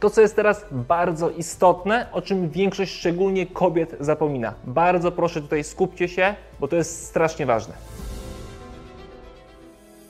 To, co jest teraz bardzo istotne, o czym większość, szczególnie kobiet, zapomina. Bardzo proszę tutaj skupcie się, bo to jest strasznie ważne.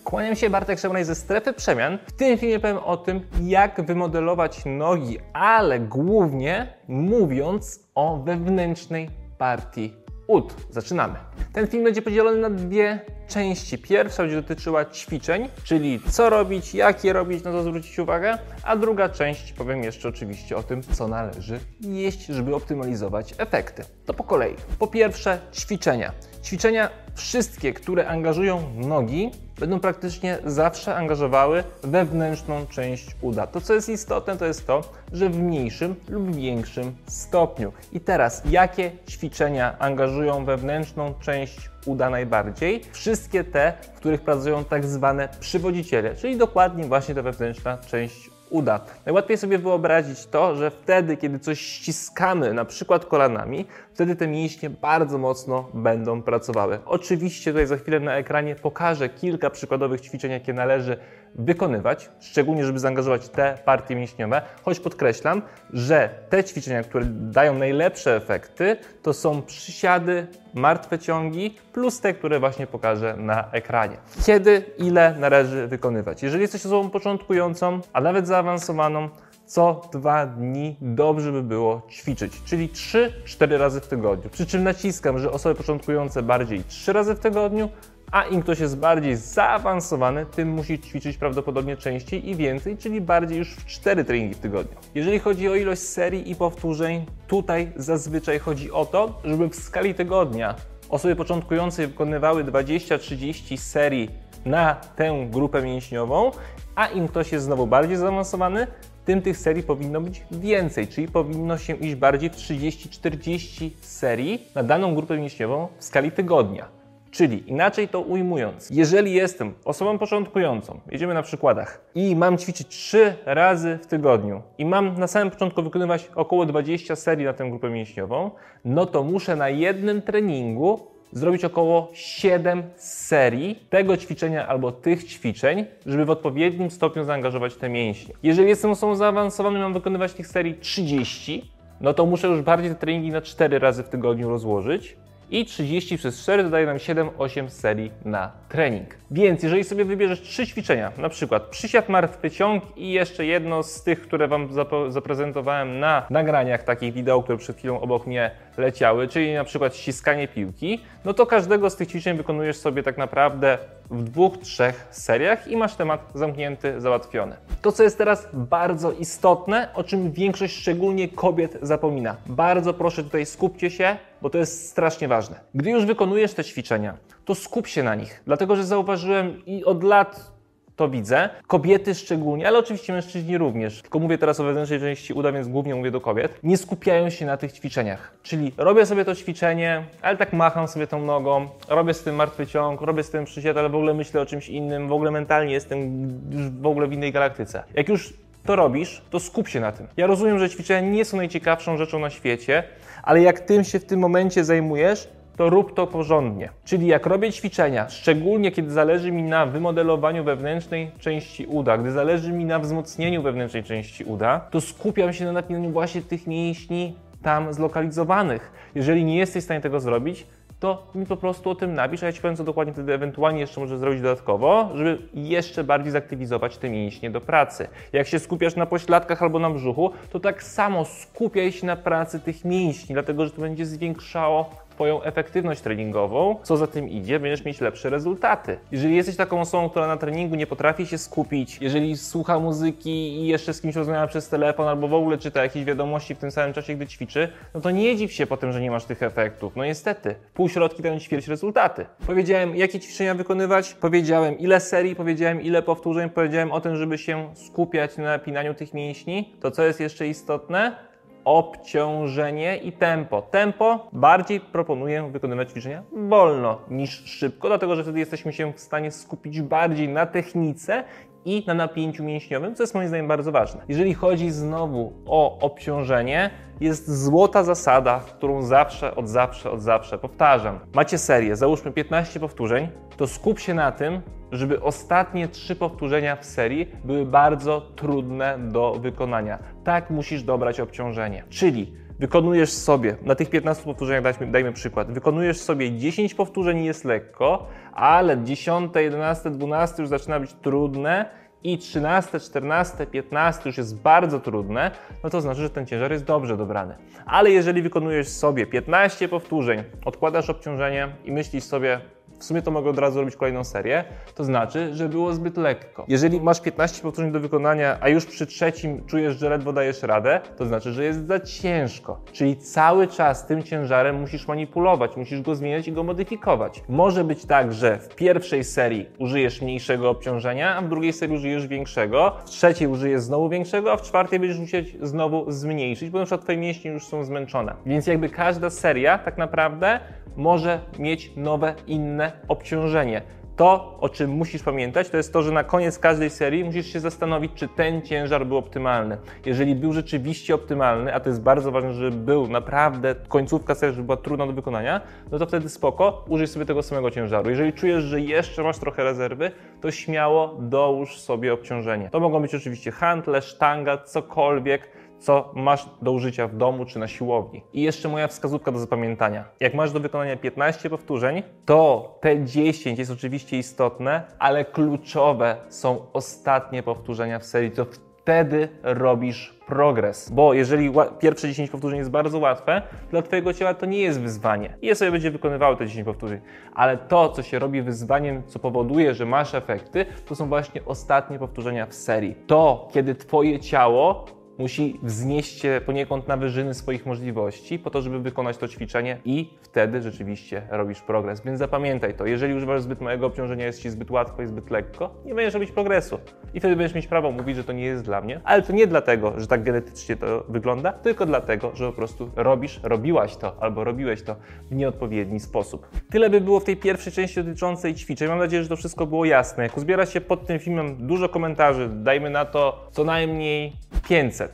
Kłaniam się Bartek Szemraj ze Strefy Przemian. W tym filmie powiem o tym, jak wymodelować nogi, ale głównie mówiąc o wewnętrznej partii ud. Zaczynamy. Ten film będzie podzielony na dwie części. Pierwsza będzie dotyczyła ćwiczeń, czyli co robić, jak je robić, na to zwrócić uwagę, a druga część powiem jeszcze oczywiście o tym, co należy jeść, żeby optymalizować efekty. To po kolei. Po pierwsze, ćwiczenia. Ćwiczenia wszystkie, które angażują nogi, będą praktycznie zawsze angażowały wewnętrzną część uda. To, co jest istotne, to jest to, że w mniejszym lub większym stopniu. I teraz, jakie ćwiczenia angażują wewnętrzną część uda najbardziej? Wszystkie te, w których pracują tak zwane przywodziciele, czyli dokładnie właśnie ta wewnętrzna część uda. Najłatwiej sobie wyobrazić to, że wtedy, kiedy coś ściskamy, na przykład kolanami, wtedy te mięśnie bardzo mocno będą pracowały. Oczywiście tutaj za chwilę na ekranie pokażę kilka przykładowych ćwiczeń, jakie należy wykonywać, szczególnie żeby zaangażować te partie mięśniowe, choć podkreślam, że te ćwiczenia, które dają najlepsze efekty, to są przysiady, martwe ciągi plus te, które właśnie pokażę na ekranie. Kiedy, ile należy wykonywać? Jeżeli jesteś osobą początkującą, a nawet zaawansowaną, co dwa dni dobrze by było ćwiczyć, czyli 3-4 razy w tygodniu. Przy czym naciskam, że osoby początkujące bardziej 3 razy w tygodniu, a im ktoś jest bardziej zaawansowany, tym musi ćwiczyć prawdopodobnie częściej i więcej, czyli bardziej już w 4 treningi w tygodniu. Jeżeli chodzi o ilość serii i powtórzeń, tutaj zazwyczaj chodzi o to, żeby w skali tygodnia osoby początkujące wykonywały 20-30 serii na tę grupę mięśniową, a im ktoś jest znowu bardziej zaawansowany, tym tych serii powinno być więcej, czyli powinno się iść bardziej w 30-40 serii na daną grupę mięśniową w skali tygodnia. Czyli inaczej to ujmując, jeżeli jestem osobą początkującą, jedziemy na przykładach, i mam ćwiczyć 3 razy w tygodniu i mam na samym początku wykonywać około 20 serii na tę grupę mięśniową, no to muszę na jednym treningu zrobić około 7 serii tego ćwiczenia albo tych ćwiczeń, żeby w odpowiednim stopniu zaangażować te mięśnie. Jeżeli jestem osobą zaawansowaną i mam wykonywać tych serii 30, no to muszę już bardziej te treningi na 4 razy w tygodniu rozłożyć i 30 przez 4 dodaje nam 7-8 serii na trening. Więc jeżeli sobie wybierzesz trzy ćwiczenia, na przykład przysiad martwy ciąg i jeszcze jedno z tych, które Wam zaprezentowałem na nagraniach takich wideo, które przed chwilą obok mnie leciały, czyli na przykład ściskanie piłki, no to każdego z tych ćwiczeń wykonujesz sobie tak naprawdę w dwóch, trzech seriach i masz temat zamknięty, załatwiony. To, co jest teraz bardzo istotne, o czym większość, szczególnie kobiet, zapomina. Bardzo proszę tutaj skupcie się, bo to jest strasznie ważne. Gdy już wykonujesz te ćwiczenia, to skup się na nich, dlatego że zauważyłem i od lat to widzę. Kobiety szczególnie, ale oczywiście mężczyźni również. Tylko mówię teraz o wewnętrznej części uda, więc głównie mówię do kobiet. Nie skupiają się na tych ćwiczeniach. Czyli robię sobie to ćwiczenie, ale tak macham sobie tą nogą, robię z tym martwy ciąg, robię z tym przysiad, ale w ogóle myślę o czymś innym, w ogóle mentalnie jestem już w ogóle w innej galaktyce. Jak już to robisz, to skup się na tym. Ja rozumiem, że ćwiczenia nie są najciekawszą rzeczą na świecie, ale jak tym się w tym momencie zajmujesz, to rób to porządnie. Czyli jak robię ćwiczenia, szczególnie kiedy zależy mi na wymodelowaniu wewnętrznej części uda, gdy zależy mi na wzmocnieniu wewnętrznej części uda, to skupiam się na napinaniu właśnie tych mięśni tam zlokalizowanych. Jeżeli nie jesteś w stanie tego zrobić, to mi po prostu o tym napisz, a ja Ci powiem, co dokładnie wtedy ewentualnie jeszcze możesz zrobić dodatkowo, żeby jeszcze bardziej zaktywizować te mięśnie do pracy. Jak się skupiasz na pośladkach albo na brzuchu, to tak samo skupiaj się na pracy tych mięśni, dlatego że to będzie zwiększało Twoją efektywność treningową, co za tym idzie, będziesz mieć lepsze rezultaty. Jeżeli jesteś taką osobą, która na treningu nie potrafi się skupić, jeżeli słucha muzyki i jeszcze z kimś rozmawia przez telefon albo w ogóle czyta jakieś wiadomości w tym samym czasie, gdy ćwiczy, no to nie dziw się po tym, że nie masz tych efektów. No niestety, półśrodki dają ćwierć rezultaty. Powiedziałem, jakie ćwiczenia wykonywać, powiedziałem ile serii, powiedziałem ile powtórzeń, powiedziałem o tym, żeby się skupiać na napinaniu tych mięśni. To co jest jeszcze istotne? Obciążenie i tempo. Tempo bardziej proponuję wykonywać ćwiczenia wolno niż szybko, dlatego że wtedy jesteśmy się w stanie skupić bardziej na technice i na napięciu mięśniowym, co jest moim zdaniem bardzo ważne. Jeżeli chodzi znowu o obciążenie, jest złota zasada, którą zawsze, od zawsze, od zawsze powtarzam. Macie serię, załóżmy 15 powtórzeń, to skup się na tym, żeby ostatnie trzy powtórzenia w serii były bardzo trudne do wykonania. Tak musisz dobrać obciążenie. Czyli wykonujesz sobie, na tych 15 powtórzeniach dajmy, dajmy przykład, wykonujesz sobie 10 powtórzeń jest lekko, ale 10, 11, 12 już zaczyna być trudne i 13, 14, 15 już jest bardzo trudne, no to znaczy, że ten ciężar jest dobrze dobrany. Ale jeżeli wykonujesz sobie 15 powtórzeń, odkładasz obciążenie i myślisz sobie, w sumie to mogę od razu robić kolejną serię, to znaczy, że było zbyt lekko. Jeżeli masz 15 powtórzeń do wykonania, a już przy trzecim czujesz, że ledwo dajesz radę, to znaczy, że jest za ciężko. Czyli cały czas tym ciężarem musisz manipulować, musisz go zmieniać i go modyfikować. Może być tak, że w pierwszej serii użyjesz mniejszego obciążenia, a w drugiej serii użyjesz większego, w trzeciej użyjesz znowu większego, a w czwartej będziesz musieć znowu zmniejszyć, bo na przykład twoje mięśnie już są zmęczone. Więc jakby każda seria tak naprawdę może mieć nowe, inne obciążenie. To, o czym musisz pamiętać, to jest to, że na koniec każdej serii musisz się zastanowić, czy ten ciężar był optymalny. Jeżeli był rzeczywiście optymalny, a to jest bardzo ważne, żeby był naprawdę końcówka serii, była trudna do wykonania, no to wtedy spoko, użyj sobie tego samego ciężaru. Jeżeli czujesz, że jeszcze masz trochę rezerwy, to śmiało dołóż sobie obciążenie. To mogą być oczywiście handle, sztanga, cokolwiek, co masz do użycia w domu czy na siłowni. I jeszcze moja wskazówka do zapamiętania. Jak masz do wykonania 15 powtórzeń, to te 10 jest oczywiście istotne, ale kluczowe są ostatnie powtórzenia w serii. To wtedy robisz progres. Bo jeżeli pierwsze 10 powtórzeń jest bardzo łatwe, dla Twojego ciała to nie jest wyzwanie. Je sobie będzie wykonywało te 10 powtórzeń. Ale to, co się robi wyzwaniem, co powoduje, że masz efekty, to są właśnie ostatnie powtórzenia w serii. To, kiedy Twoje ciało musi wznieść się poniekąd na wyżyny swoich możliwości po to, żeby wykonać to ćwiczenie i wtedy rzeczywiście robisz progres. Więc zapamiętaj to, jeżeli używasz zbyt małego obciążenia, jest Ci zbyt łatwo i zbyt lekko, nie będziesz robić progresu. I wtedy będziesz mieć prawo mówić, że to nie jest dla mnie, ale to nie dlatego, że tak genetycznie to wygląda, tylko dlatego, że po prostu robisz, robiłaś to albo robiłeś to w nieodpowiedni sposób. Tyle by było w tej pierwszej części dotyczącej ćwiczeń. Mam nadzieję, że to wszystko było jasne. Jak uzbiera się pod tym filmem dużo komentarzy, dajmy na to co najmniej 500,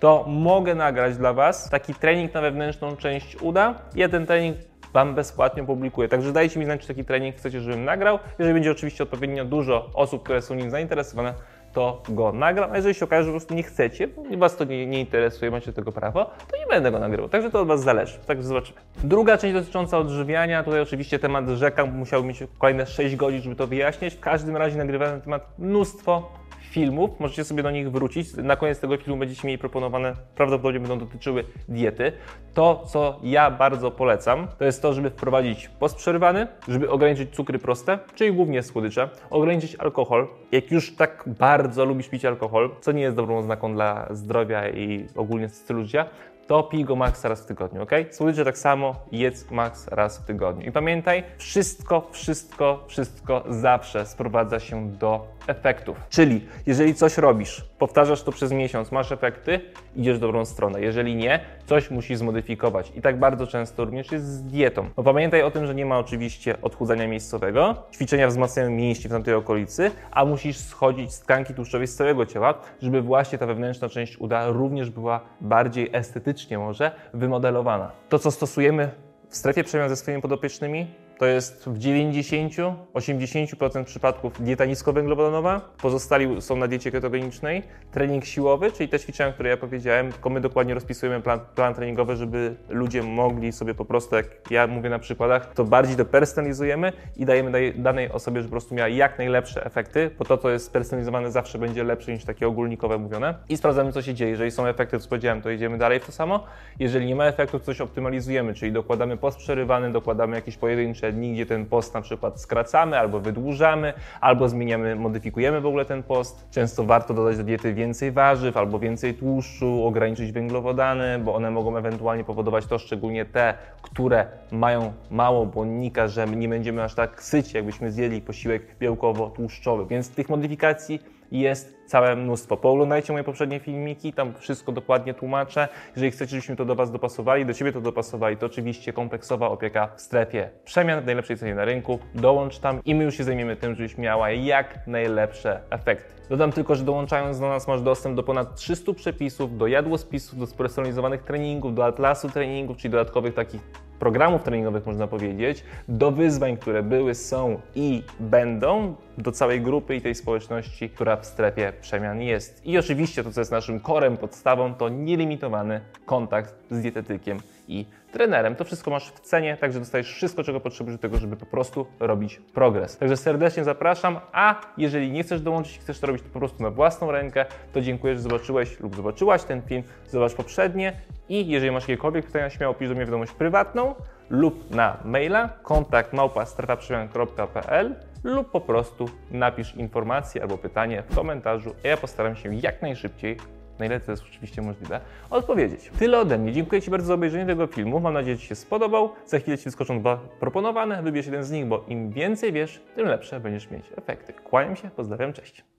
to mogę nagrać dla Was taki trening na wewnętrzną część uda. Ja ten trening Wam bezpłatnie publikuję. Także dajcie mi znać, czy taki trening chcecie, żebym nagrał. Jeżeli będzie oczywiście odpowiednio dużo osób, które są nim zainteresowane, to go nagram. A jeżeli się okaże, że po prostu nie chcecie, bo Was to nie, nie interesuje, macie tego prawo, to nie będę go nagrywał. Także to od Was zależy. Także zobaczymy. Druga część dotycząca odżywiania. Tutaj oczywiście temat rzeka musiał mieć kolejne 6 godzin, żeby to wyjaśnić. W każdym razie nagrywałem na temat mnóstwo filmów, możecie sobie do nich wrócić. Na koniec tego filmu będziecie mieli proponowane, prawdopodobnie będą dotyczyły diety. To, co ja bardzo polecam, to jest to, żeby wprowadzić post przerywany, żeby ograniczyć cukry proste, czyli głównie słodycze, ograniczyć alkohol. Jak już tak bardzo lubisz pić alkohol, co nie jest dobrą oznaką dla zdrowia i ogólnie stylu życia, to pij go max raz w tygodniu, ok? Słodycze tak samo, jedz max raz w tygodniu. I pamiętaj, wszystko, wszystko, wszystko zawsze sprowadza się do efektów. Czyli jeżeli coś robisz, powtarzasz to przez miesiąc, masz efekty, idziesz w dobrą stronę. Jeżeli nie, coś musisz zmodyfikować. I tak bardzo często również jest z dietą. No pamiętaj o tym, że nie ma oczywiście odchudzania miejscowego, ćwiczenia wzmacniają mięśni w tamtej okolicy, a musisz schodzić z tkanki tłuszczowej z całego ciała, żeby właśnie ta wewnętrzna część uda również była bardziej estetycznie może wymodelowana. To, co stosujemy w strefie przemian ze swoimi podopiecznymi, to jest w 90-80% przypadków dieta niskowęglowodanowa, pozostali są na diecie ketogenicznej, trening siłowy, czyli te ćwiczenia, które ja powiedziałem, tylko my dokładnie rozpisujemy plan, plan treningowy, żeby ludzie mogli sobie po prostu, jak ja mówię na przykładach, to bardziej depersonalizujemy i dajemy danej osobie, żeby po prostu miała jak najlepsze efekty, bo to, co jest spersonalizowane zawsze będzie lepsze niż takie ogólnikowe mówione i sprawdzamy, co się dzieje. Jeżeli są efekty, co powiedziałem, to idziemy dalej w to samo. Jeżeli nie ma efektów, coś optymalizujemy, czyli dokładamy post przerywany, dokładamy jakieś pojedyncze dni, gdzie ten post na przykład skracamy albo wydłużamy, albo zmieniamy, modyfikujemy w ogóle ten post. Często warto dodać do diety więcej warzyw albo więcej tłuszczu, ograniczyć węglowodany, bo one mogą ewentualnie powodować to, szczególnie te, które mają mało błonnika, że nie będziemy aż tak syci, jakbyśmy zjedli posiłek białkowo-tłuszczowy. Więc tych modyfikacji jest całe mnóstwo. Pooglądajcie moje poprzednie filmiki, tam wszystko dokładnie tłumaczę. Jeżeli chcecie, żebyśmy to do Was dopasowali, do Ciebie to dopasowali, to oczywiście kompleksowa opieka w strefie przemian w najlepszej cenie na rynku. Dołącz tam i my już się zajmiemy tym, żebyś miała jak najlepsze efekty. Dodam tylko, że dołączając do nas masz dostęp do ponad 300 przepisów, do jadłospisów, do spersonalizowanych treningów, do atlasu treningów, czyli dodatkowych takich programów treningowych, można powiedzieć, do wyzwań, które były, są i będą, do całej grupy i tej społeczności, która w strefie przemian jest. I oczywiście to, co jest naszym korem, podstawą, to nielimitowany kontakt z dietetykiem i trenerem. To wszystko masz w cenie, także dostajesz wszystko, czego potrzebujesz do tego, żeby po prostu robić progres. Także serdecznie zapraszam, a jeżeli nie chcesz dołączyć, chcesz to robić po prostu na własną rękę, to dziękuję, że zobaczyłeś lub zobaczyłaś ten film, zobacz poprzednie i jeżeli masz jakiekolwiek pytania, śmiało pisz do mnie wiadomość prywatną lub na maila kontakt lub po prostu napisz informację albo pytanie w komentarzu, a ja postaram się jak najszybciej na ile to jest oczywiście możliwe, odpowiedzieć. Tyle ode mnie. Dziękuję Ci bardzo za obejrzenie tego filmu. Mam nadzieję, że Ci się spodobał. Za chwilę Ci wyskoczą dwa proponowane. Wybierz jeden z nich, bo im więcej wiesz, tym lepsze będziesz mieć efekty. Kłaniam się, pozdrawiam, cześć.